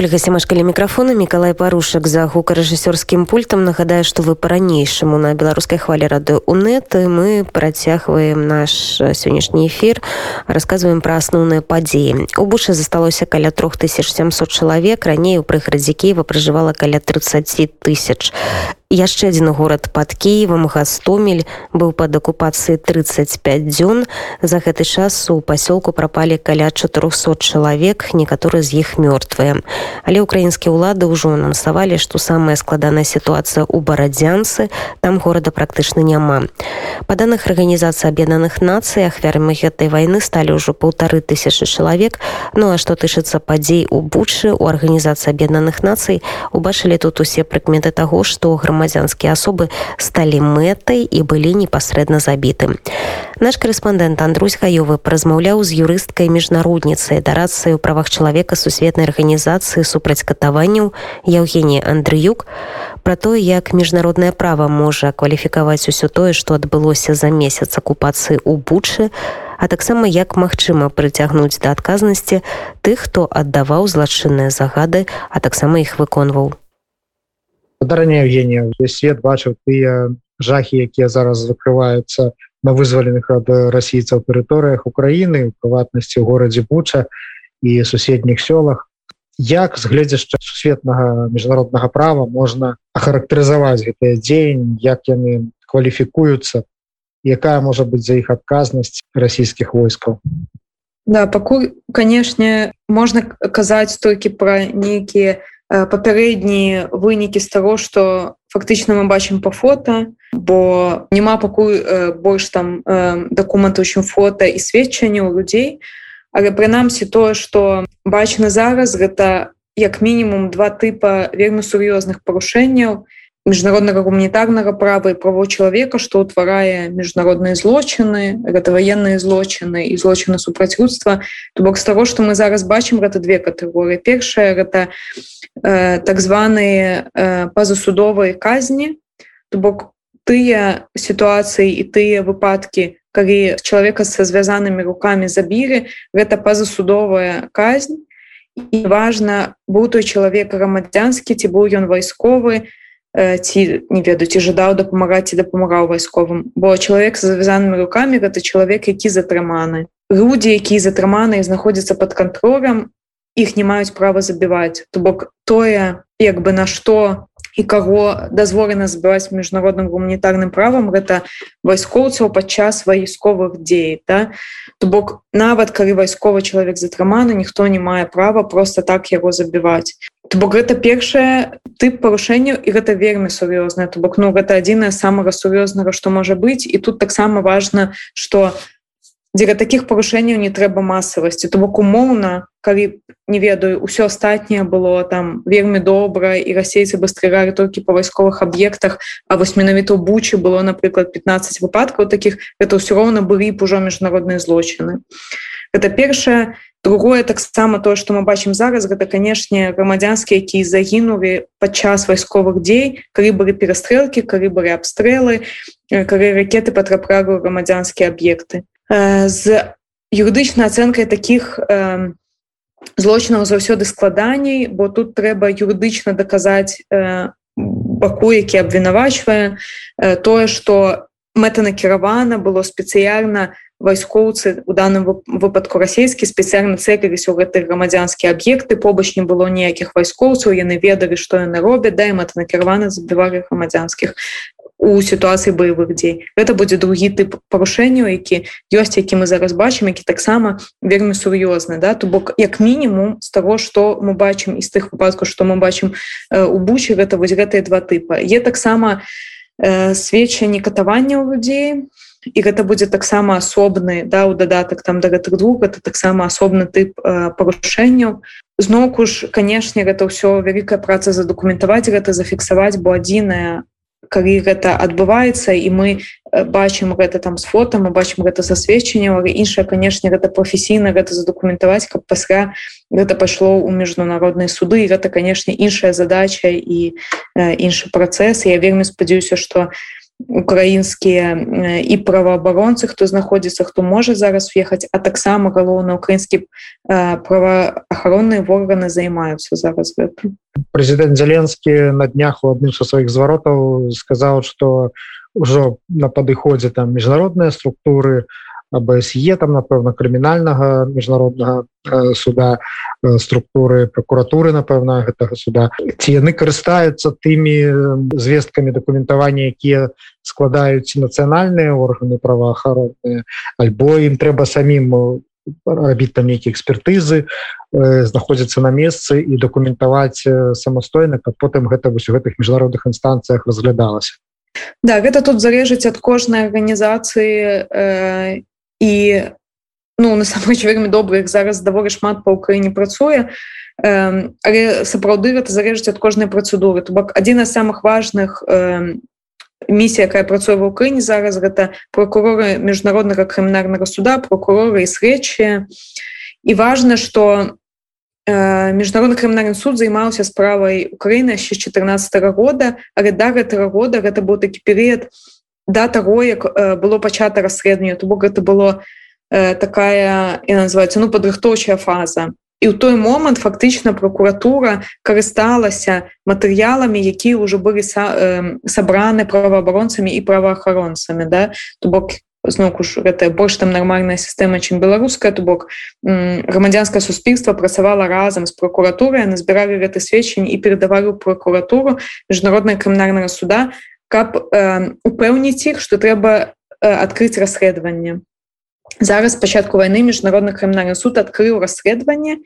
ольга семашкалі мікрафона мікалай парушак за гукарэжысёрскім пультам нагадаю што вы па-ранейшаму на беларускай хвалі рады унет мы працягваем наш сённяшні эфір расказваем пра асноўныя падзеі у бушы засталося каля 3700 чалавек раней у прыградзе кіева пражывала каля 30 тысяч. Яшчэ адзін горад под кіевам гастомель быў пад акупацыі 35 дзён. За гэты час у пасёлку прапалі каля 400 чалавек некаторы з іх мёртвыя але украінскія ўлады ўжо анансавалі што самая складаная сітуацыя ў барадзянцы там горада практычна няма па даных арганізацыі аб'яднаных нацый ахвярамі гэтай вайны сталі ўжо полторы тысячи чалавек ну а што тычыцца падзей у бучы у арганізацыі аб'яднаных нацый убачылі тут усе прыкметы таго што грама грамадзянскія асобы сталі мэтай і былі непасрэдна забітым. Наш корэспондэнт Андрусь Хаёвы празмаўляў з юрысткай міжнародніцай дарацыі ў правах чалавека сусветнай арганізацыі супраць катаванняў Яўгенія Андрыюк пра тое, як міжнароднае права можа кваліфікаваць усё тое, што адбылося за месяц акупацыі ў бучы, а таксама як магчыма прыцягнуць да адказнасці тых, хто аддаваў злачынныя загады, а таксама іх выконваў. Даранне Евгения увесь свет бачыў тыя жахі якія зараз закрываюцца на вызваленых ад расійцаў тэрыторыях Украіны у прыватнасці ў горадзе буча і суседніх сёлах як згледзяшча сусветнага міжнароднага права можна ахарактарызаваць гэтыя дзеянь як яны кваліфікуюцца якая можа быць за іх адказнасць расійскіх войскаў? Да пакуль канешне можна казаць толькі пра нейкія папярэднія вынікі з таго што фактычна мы бачым по фото бо няма пакуль больш там дакументаў чым фото і сведчанняў людзей але прынамсі тое што бачна зараз гэта як мінімум два тыпа вельмі сур'ёзных парушэнняў. Міжнароднага гуманітарнага права і право чалавека што ўтварае міжнародныя злочыны гэта военные злочыны і злочыны супрацьгудства то бок з таго што мы зараз бачым гэта две катэгорыі. Першая гэта э, так званыя э, пазасудовыя казні. То бок тыя сітуацыі і тыя выпадкі калі чалавека са звязанымі руками забілі гэта пазасудовая казнь. І важна быў той чалавек грамадзянскі ці быў ён вайсковы то ці не ведаю ці жадаў дапамагаць і дапамагаў вайсковым. Бо чалавек з завязанымі руками гэта чалавек які затрыманы. Людзі якія затрыманы знаходзяцца под кантролем іх не маюць права забіваць. То бок тое як бы на што і каго дазволена збіваць міжнародным гуманітарным правам гэта вайскоўцаў падчас вайсковых дзей да? то бок нават калі вайсковы чалавек затрыманы ніхто не мае права просто так яго забіваць. То бок гэта першае тып парушэнняў і гэта вельмі сур'ёзнае. То бок ну гэта адзінае самага сур'ёзнага што можа быць. І тут таксама важна што дзеля такіх парушэнняў не трэба масавасці то бок умоўна калі не ведаю ўсё астатняе было там вельмі добра і расейцы бастрыгалі толькі па вайсковых аб'ектах а вось менавіта бучы было напрыклад 15 выпадкаў таких это ўсё роўна былі б ужо міжнародныя злочыны. Это першае. Другое таксама то что мы бачым зараз гэта канешне грамадзянскія якія загінулі падчас вайсковых дзей калі былі перастрэлкі калі былі абстрэлы калі ракеты патрапрагу грамадзянскія аб'екты з юрыдычнай ацэнкай таких злочынаў заўсёды складаней бо тут трэба юрыдычна даказаць баку які абвінавачвае тое что мэтанакіравана было спецыяльна на вайскоўцы у данным выпадку расійскі спецыяльна цэліліся ў гэтых грамадзянскія аб'екты побач не было ніякіх вайскоўцаў яны ведалі што яны робяць да мэта накіраваны забівалі грамадзянскіх у сітуацыі баявых дзей. Гэта будзе другі тып парушэнняў які ёсць які мы зараз бачым які таксама вельмі сур'ёзны да? То бок як мінімум з таго што мы бачым з тых выпадкаў што мы бачым у бучы гэта вось гэтыя два тыпа е таксама э, сведчанне катавання ў людзей і гэта будзе таксама асобны да у дадатак там да гэтых двух это таксама асобны тып э, парушэнняў. Зноўку ж канешне гэта ўсё вялікая праца задакументаваць гэта зафіксаваць бо адзіная калі гэта адбываецца і мы бачым гэта там з фото мы бачым гэта засведчанняў іншае канешне гэта прафесійна гэта задакументаваць каб пасля гэта пайшло ў міжнародныя суды і гэта канешне іншая задача і э, іншы працэс я вельмі спадзяюся што украінскія і праваабаронцы хто знаходзіцца хто можа зараз ехаць а таксама галоўна украінскі праваахаронныя органы займаюцца зараз гэтым прэзідэнт зеленскі на днях у адным са сваіх зваротаў сказаў что ўжо на падыходзе там міжнародныя структуры АБСЕ там напэўна крымінальнага міжнароднага суда структуры прокуратуры напэўна гэтага суда. Ці яны карыстаюцца тымі звесткамі дакументавання якія складаюць нацыянальныя органы праваахаронныя альбо ім трэба самім рабіць там нейкія экспертызы знаходзіцца на месцы і дакументаваць самастойна каб потым гэта вось у гэтых міжнародных інстанцыях разглядалася. Да гэта тут залежыць ад кожнай арганізацыі э, і ну насамрэч вельмі добрых зараз даволі шмат па ўкраіне працуе э, але сапраўды гэта залежыць ад кожнай працэдуры то бок адзін з самых важных э, місія якая працуе в Україніне зараз гэта прокуроры міжнароднага крымінарнага суда прокуроры і сведчыя і важна что э, міжнародны крымінарны суд займаўся справай Украіны яшчэ 14 -го года але да гэтага года гэта быў такі перыяд да таго як было пачата расследаванне то бок гэта было такая і называется ну падрыхтоўчая фаза. І ў той момант фактычна прокуратура карысталася матэрыяламі якія ўжо былі са, э, сабраны праваабаронцамі і праваахаронцамі да? То бок зноўку ж гэта больш там нармальная сістэма чым беларуская то бок грамадзянскае суспільства працавала разам з прокуратурай назбіралі гэты сведчанні і перадавалі ў прокуратуру міжнародная крымінарнага суда каб э, упэўніць іх што трэба э, адкрыць расследаванне зараз пачатку войны міжнародны крымінальны суд адкрыў расследаванне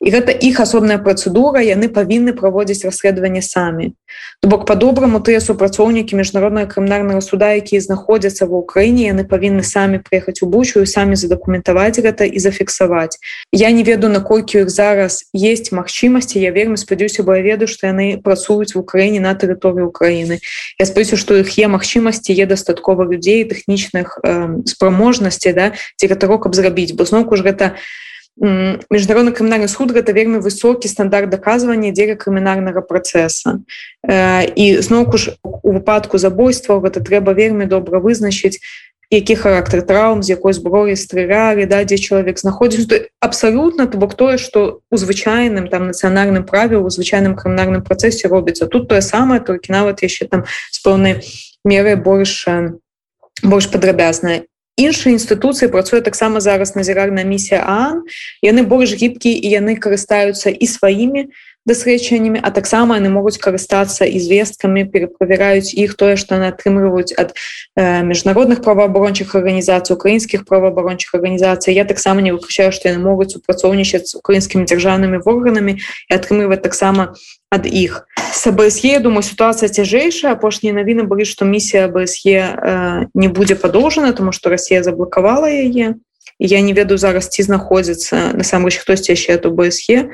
і гэта іх асобная працэдура яны павінны праводзіць расследаванне самі. То бок по-добраму тыя супрацоўнікі міжнароднага крымінарнага суда якія знаходзяцца ва ўкраіне яны павінны самі прыехаць у бучу і самі задакументаваць гэта і зафіксаваць. Я не ведаю наколькі іх зараз есть магчымасці. Я вельмі спадзяюся бо я ведаю што яны працуюць в Украіне на тэрыторыі Украіны. Я спаюся што іх є магчымасці є дастаткова людзей тэхнічных э, спроможнасцей да ці гэтаго каб зрабіць бо зноўку ж гэта міжнародны крымінальны суд гэта вельмі высокі стандарт даказвання дзеля крымінарнага працэса і зноўку ж у выпадку забойства гэта трэба вельмі добра вызначыць які характар траўм з якой зброі стрыралі да дзе чалавек знаходзіць абсалютна то бок тое што у звычайным там нацыянальным праве у звычайным крымінарным працэсе робіцца. Тут тое самае толькі нават яшчэ там з пэўнай меры больш больш падрабязная іншыя інстытуцыі працуе таксама зараз назіральная місія Аан. Яны больш гібкі і яны карыстаюцца і сваімі даследчаннямі а таксама яны могуць карыстацца і звесткамі пераправяраюць іх тое што яны атрымліваюць ад э, міжнародных праваабарончых арганізацый украінскіх праваабарончых арганізацый я таксама не выключаю што яны могуць супрацоўнічаць з украінскімі дзяржаўнымі органамі і атрымліваць таксама ад іх с АБСЕ думаю сітуацыя цяжэйшая апошнія навіны былі што місія АБСЕ э, не будзе падоўжана тому што Росія заблакавала яе я не ведаю зараз ці знаходзіцца насамрэч хтосьці яшчэ то БСЕ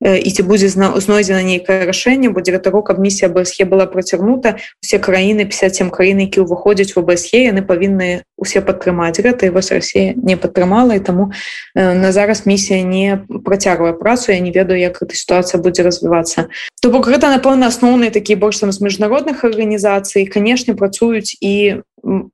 і ці будзе знойдзена нейкае рашэнне будзе для таго каб місія БСЕ была працягнута усе краіны 57 краін які ўваходзяць у БСЕ яны павінны усе падтрымаць гэта і вось Росія не падтрымала і таму на зараз місія не працягвае працу я не ведаю як эта сітуацыя будзе развівацца то бок гэта напэўна асноўныя такі больш там з міжнародных арганізацый канешне працуюць і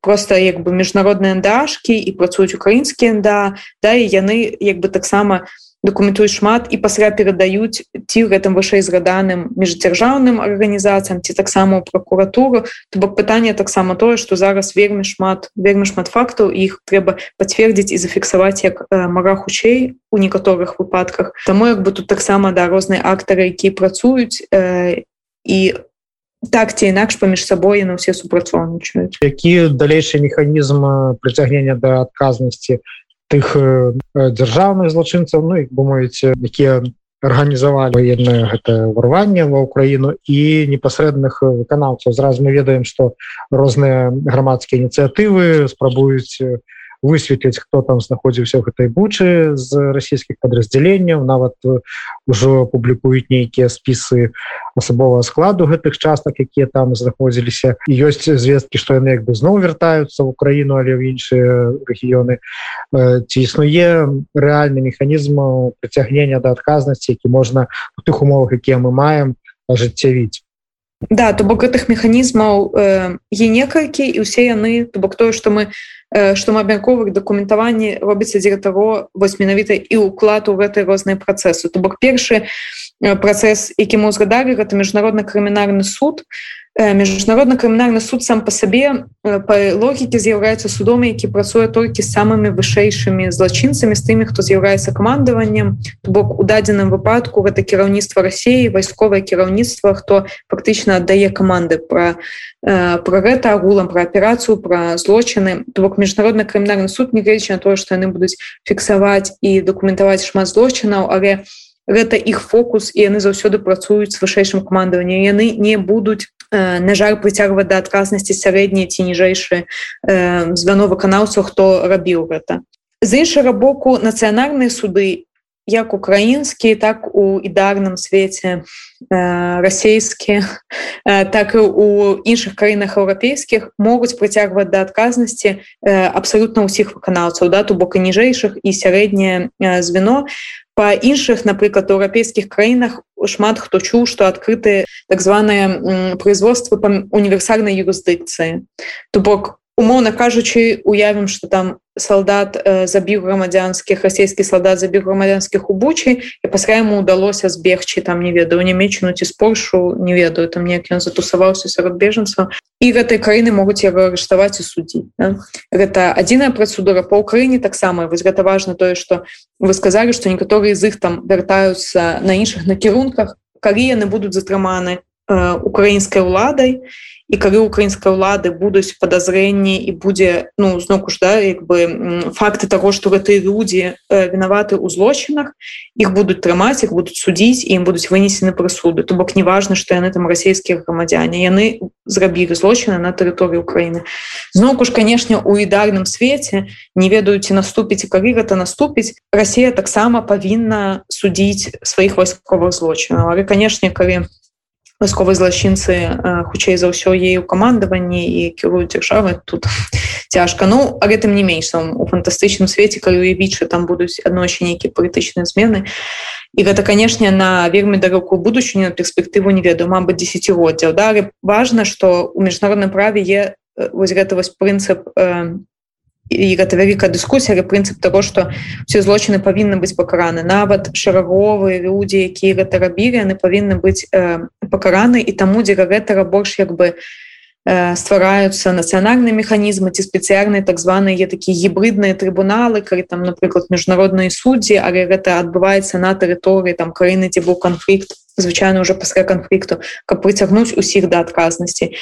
просто як бы міжнародныя дашки і працуюць украінскія да да і яны як бы таксама дакументуюць шмат і пасля перадаюць ці гэтым вышэй згаданым міждзяржаўным арганізацыям ці таксама прокуратуру то бок пытанне таксама тое што зараз вельмі шмат вельмі шмат фактаў іх трэба пацвердзіць і зафіксаваць як мара хутчэй у некаторых выпадках. Таму як бы тут таксама да розныя актары якія працуюць э, і так ці інакш паміж сабой на ўсе супрацоўнічаюць. Які далейшы механізм прыцягнення да адказнасці у тых дзяржаўных злачынцаў ну бы мовіце якія арганізавалі военное гэта ўрванне ва ўкраіну і непасрэдных выканаўцаў. Зразу мы ведаем што розныя грамадскія ініцыятывы спрабуюць высветліць хто там знаходзіўся ў гэтай бучы з расійскіх падраздзяленняў нават ужо публікуюць нейкія спісы асабовага складу гэтых частак якія там знаходзіліся. Ёсць звесткі што яны як бы зноў вяртаюцца в Украіну але ў іншыя рэгіёны. Ці існуе рэальны механізм прыцягнення да адказнасці які можна у тых умовах якія мы маем ажыццявіць да то бок гэтых механізмаў э, є некалькі і ўсе яны то бок тое што мы э, што мы абмярковых дакументаванні робіцца дзеля таго вось менавіта і ўклад у гэтай розныя працэсы то бок першы працэс які мы узгадалі гэта міжнародны крымінарны суд міжнародны крымінарны суд сам по сабе по логіке з'яўляецца судом які працуе толькі самымі вышэйшымі злачынцамі з тымі хто з'яўляецца камандаваннем бок у дадзеным выпадку гэта кіраўніцтва Росіі вайсковае кіраўніцтва хто фактычна аддае каманды про про гэта агулам про аперацыю про злочыны бок міжнародны крымінарны суд негледзячы на тое што яны будуць фіксаваць і дакументаваць шмат злочынаў але гэта іх фокус і яны заўсёды працуюць з вышэйшым камандаваннем яны не будуць на жаль прыцягваць да адказнасці сярэднія ці ніжэйшы звяно выканаўцаў хто рабіў гэта з іншага боку нацыянальныя суды як украінскі так у ідарным свеце расійскі так і у іншых краінах еўрапейскіх могуць прыцягваць да адказнасці абсалютна ўсіх выканаўцаў да то бок і ніжэйшых і сярэдняе звено па іншых напрыклад еўрапейскіх краінах шмат хто чуў што адкрыты так званыя производствы па універсальнай юрысдыкцыі. То бок умоўна кажучы уявім что там солдат э, забіў грамадзянскіх расійскі солдат забіў грамадзянскіх у бучы і пасля ему удалося збегчы там не ведаю нямечну ці з Польшу не ведаю там неяк ён затусаваўся сярод бежанцаў і гэтай краіны могуць яго арыштаваць і суддзі да? гэта адзіная працэдура по ўкраіне таксама вось гэта важно тое что вы сказалі что некаторыя з іх там вяртаюцца на іншых накірунках калі яны будуць затрыманы э, украінскай уладай і калі украінскай улады будуць падазрэнні і будзе ну зноку ж да як бы факты того что гэтыя людзі э, вінаваты ў злочынах іх будуць трымаць іх будуць судзіць ім будуць вынесены прысуды то бок неважна што яны там расійскія грамадзяне яны зрабілі злочыны на тэрыторыі Украіны зноку ж канешне у ідарным свеце не ведаюць наступіць і калі гэта наступіць Расія таксама павінна судзіць сваіх вайсковых злочынаў але канешне калі вайсковай злачынцы хутчэй за ўсё ей у камандаванні і кіруюць дзяржавы тут цяжка ну а гэтым не менш у фантастычным свеце калі уявічы там будуць адносі нейкія палітычныя змены і гэта канешне на вельмі дарогу будучыню на перспектыву не ведаю мабыць десятгоддзяў да важна что у міжнародным праве е вось гэта вось прынцып не і гэта вялікая дыскусія прынцып того что все злочыны павінны быць пакараны нават шараговыя людзі якія гэта рабілі яны павінны быць э, пакараны і таму дзеля гэтага больш як бы э, ствараюцца нацыянальныя механізмы ці спецыяльныя так званыя такія гібридныя трыбуналы калі там напрыклад міжнародныя суддзі але гэта адбываецца на тэрыторыі там краіны дзе быў канфлікт звычайно уже пасля канфлікту каб прыцягнуць усіх да адказнасці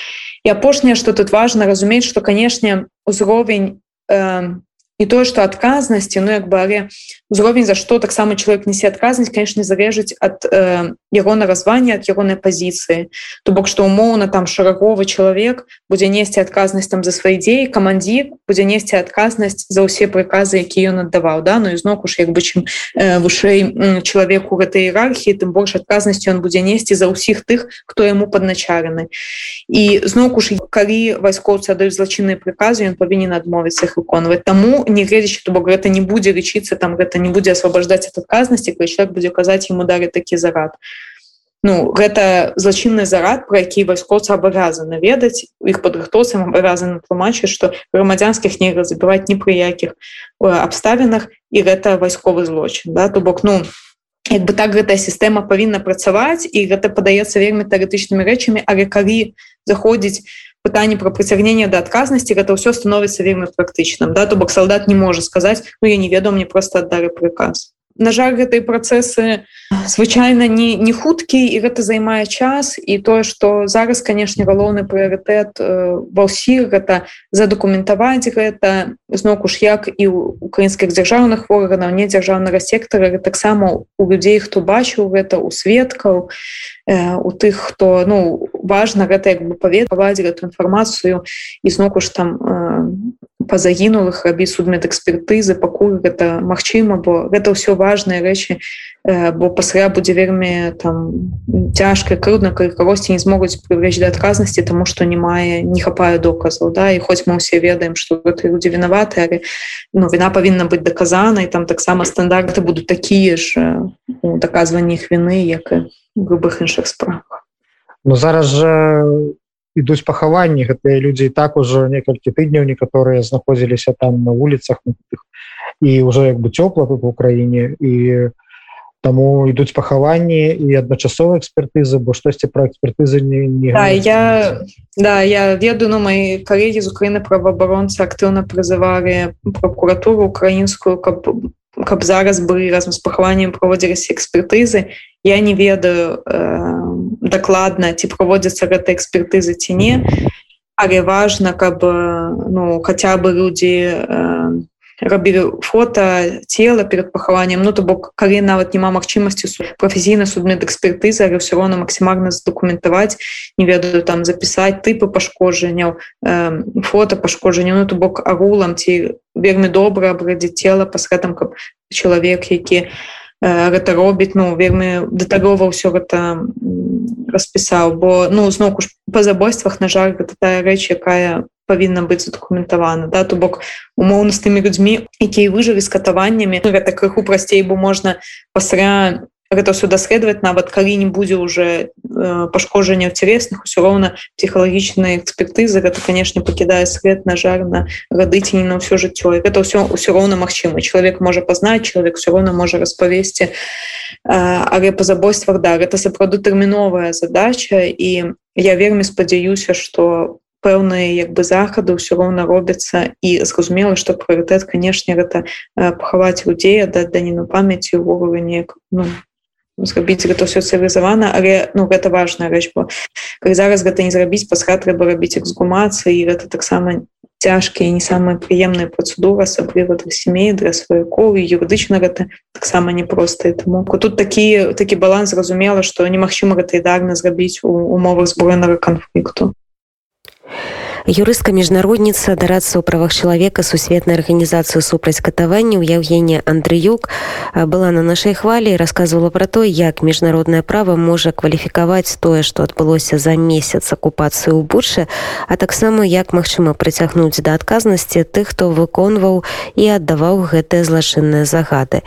і апошняе что тут важно разумець что канешне узровень і тое что адказнасці ну як бы але узровень за что таксама чалавек несе адказнасць конечно залежыць ад э, яго наразвання ад ягонай пазіцыі то бок что умоўна там шараговы чалавек будзе несці адказнасць там за свае дзеі камандзі будзе несці адказнасць за ўсе прыказы які ён аддаваў да? Ну і зноку ж як бы чым э, вышэй чалавеку гэтай іерархіі тым больш адказнасці он будзе несці за ўсіх тых хто яму падначарены і зноку ж калі вайскоўцы аддаюць злачынныя прыказы ён павінен адмовіцца их выконваць. Таму негледзячы то бок гэта не будзе лічыцца там гэта не будзе асвобождаць от адказнасці калі человек будзе казаць ему далі такі зарад. Ну гэта злачынны зарад про які вайскоўцы абавязаны ведаць іх падрыхтоўцам абавязаны тлумачыць что грамадзянскіх нельга забіваць ні пры якіх абставінах і гэта вайсковы злочин да? То бок ну як бы так гэтая сістэма павінна працаваць і гэта падаецца вельмі тэарэтычнымі рэчамі але калі заходзіць пытанне про прыцягнение да адказнасці гэта ўсё становіцца вельмі практычным да то бок солдат не можа сказаць ну я не ведаю мне просто аддалі приказ на жаль гэтай працэсы звычайна не не хуткі і гэта займае час. І тое что зараз канешне галоўны прыоритет э, ва ўсіх гэта задакументаваць гэта. Зноку ж як і у украінскіх дзяржаўных органаў не дзяржаўнага сектара таксама у людзей хто бачыў гэта у сведкаў э, у тых хто ну важна гэта як бы паветаваць эту інфармацыю. І зноку ж там э, па загінулых рабіць судмедэкспертызы пакуль гэта магчыма бо гэта ўсё важныя рэчы э, бо пасля будзе вельмі там цяжка калі кагосьці не змогуць прывлечь да адказнасці тому што не мае не хапае доказаў да? І хоць мы ўсе ведаем што гэты людзі вінаваты але ну віна павінна быць даказанай там таксама стандарты будуць такія ж у даказванні іх віны як і любых іншых справах. Но зараз жа ідуць пахаванні. Гэтыя людзі так ужо некалькі тыдняў некаторыя знаходзіліся там на вуліцах і ўжо як бы цёпла тут в Украіне. І таму ідуць пахаванні і адначасовыя экспертызы бо штосьці пра экспертызы не, не да, я да я ведаю на мои калегі з Украіны праваабаронцы актыўна прызывалі прокуратуру украінскую каб каб зараз бы разам з пахаваннем праводзіліся экспертызы я не ведаю э, дакладна ці праводзяцца гэта экспертызы ці не але важна каб ну хаця бы людзі э, рабілі фото цела перед пахаваннем ну то бок калі нават няма магчымасці прафесійна судмед экспертызы але все равно максімальна задокументаваць не ведаю там запісаць тыпы пашкоджанняў э, фото пашкоджання ну то бок агулам ці вельмі добра абрадзі цела пасрэтам каб чалавек які гэта робіць ну вельмі дэталёва ўсё гэта распісаў бо ну зноўку ж па забойствах на жаль гэта тая рэч якая павінна быць задакументавана да? То бок умоўна з тымі людзьмі якія выжылі з катаваннямі ну, гэта крыху прасцей бо можна пасля гэта ўсё даследаваць нават калі не будзе уже э, пашкоджання цересных усё роўна псіхалагічныя экспертызы гэта канешне пакідае свет на жаль на гады ці не на ўсё жыццё гэта ўсё ўсё роўна магчыма чалавек можа пазнаць чалавек все роўна можа распавесці але па забойствах да гэта сапраўды тэрміновая задача і я вельмі спадзяюся что пэўныя як бы захады ўсё роўна робяцца і зразумела што прыоритет канешне гэта пахаваць людзей даць даніну памяці увогуле неяк ну, зрабіць гэта ўсё цывілізавана але ну гэта важная рэч бо калі зараз гэта не зрабіць пасха трэба рабіць эксгумацыі і гэта таксама цяжкія не самая прыемная працэдура асабліва для семей для сваякоў і юрыдычна гэта таксама непроста. Таму тут такі такі баланс зразумела што немагчыма гэта ідарна зрабіць у умовах зброенага канфлікту юрыстка міжнародніца дарацца ў правах чалавека сусветнай арганізацыі супраць катаванняў Евгения Андрыюк была на нашай хвалі і рассказывала пра то як міжнароднае права можа кваліфікаваць тое што адбылося за месяц акупацыі ў бучы а таксама як магчыма прыцягнуць да адказнасці тых хто выконваў і аддаваў гэтыя злачынныя загады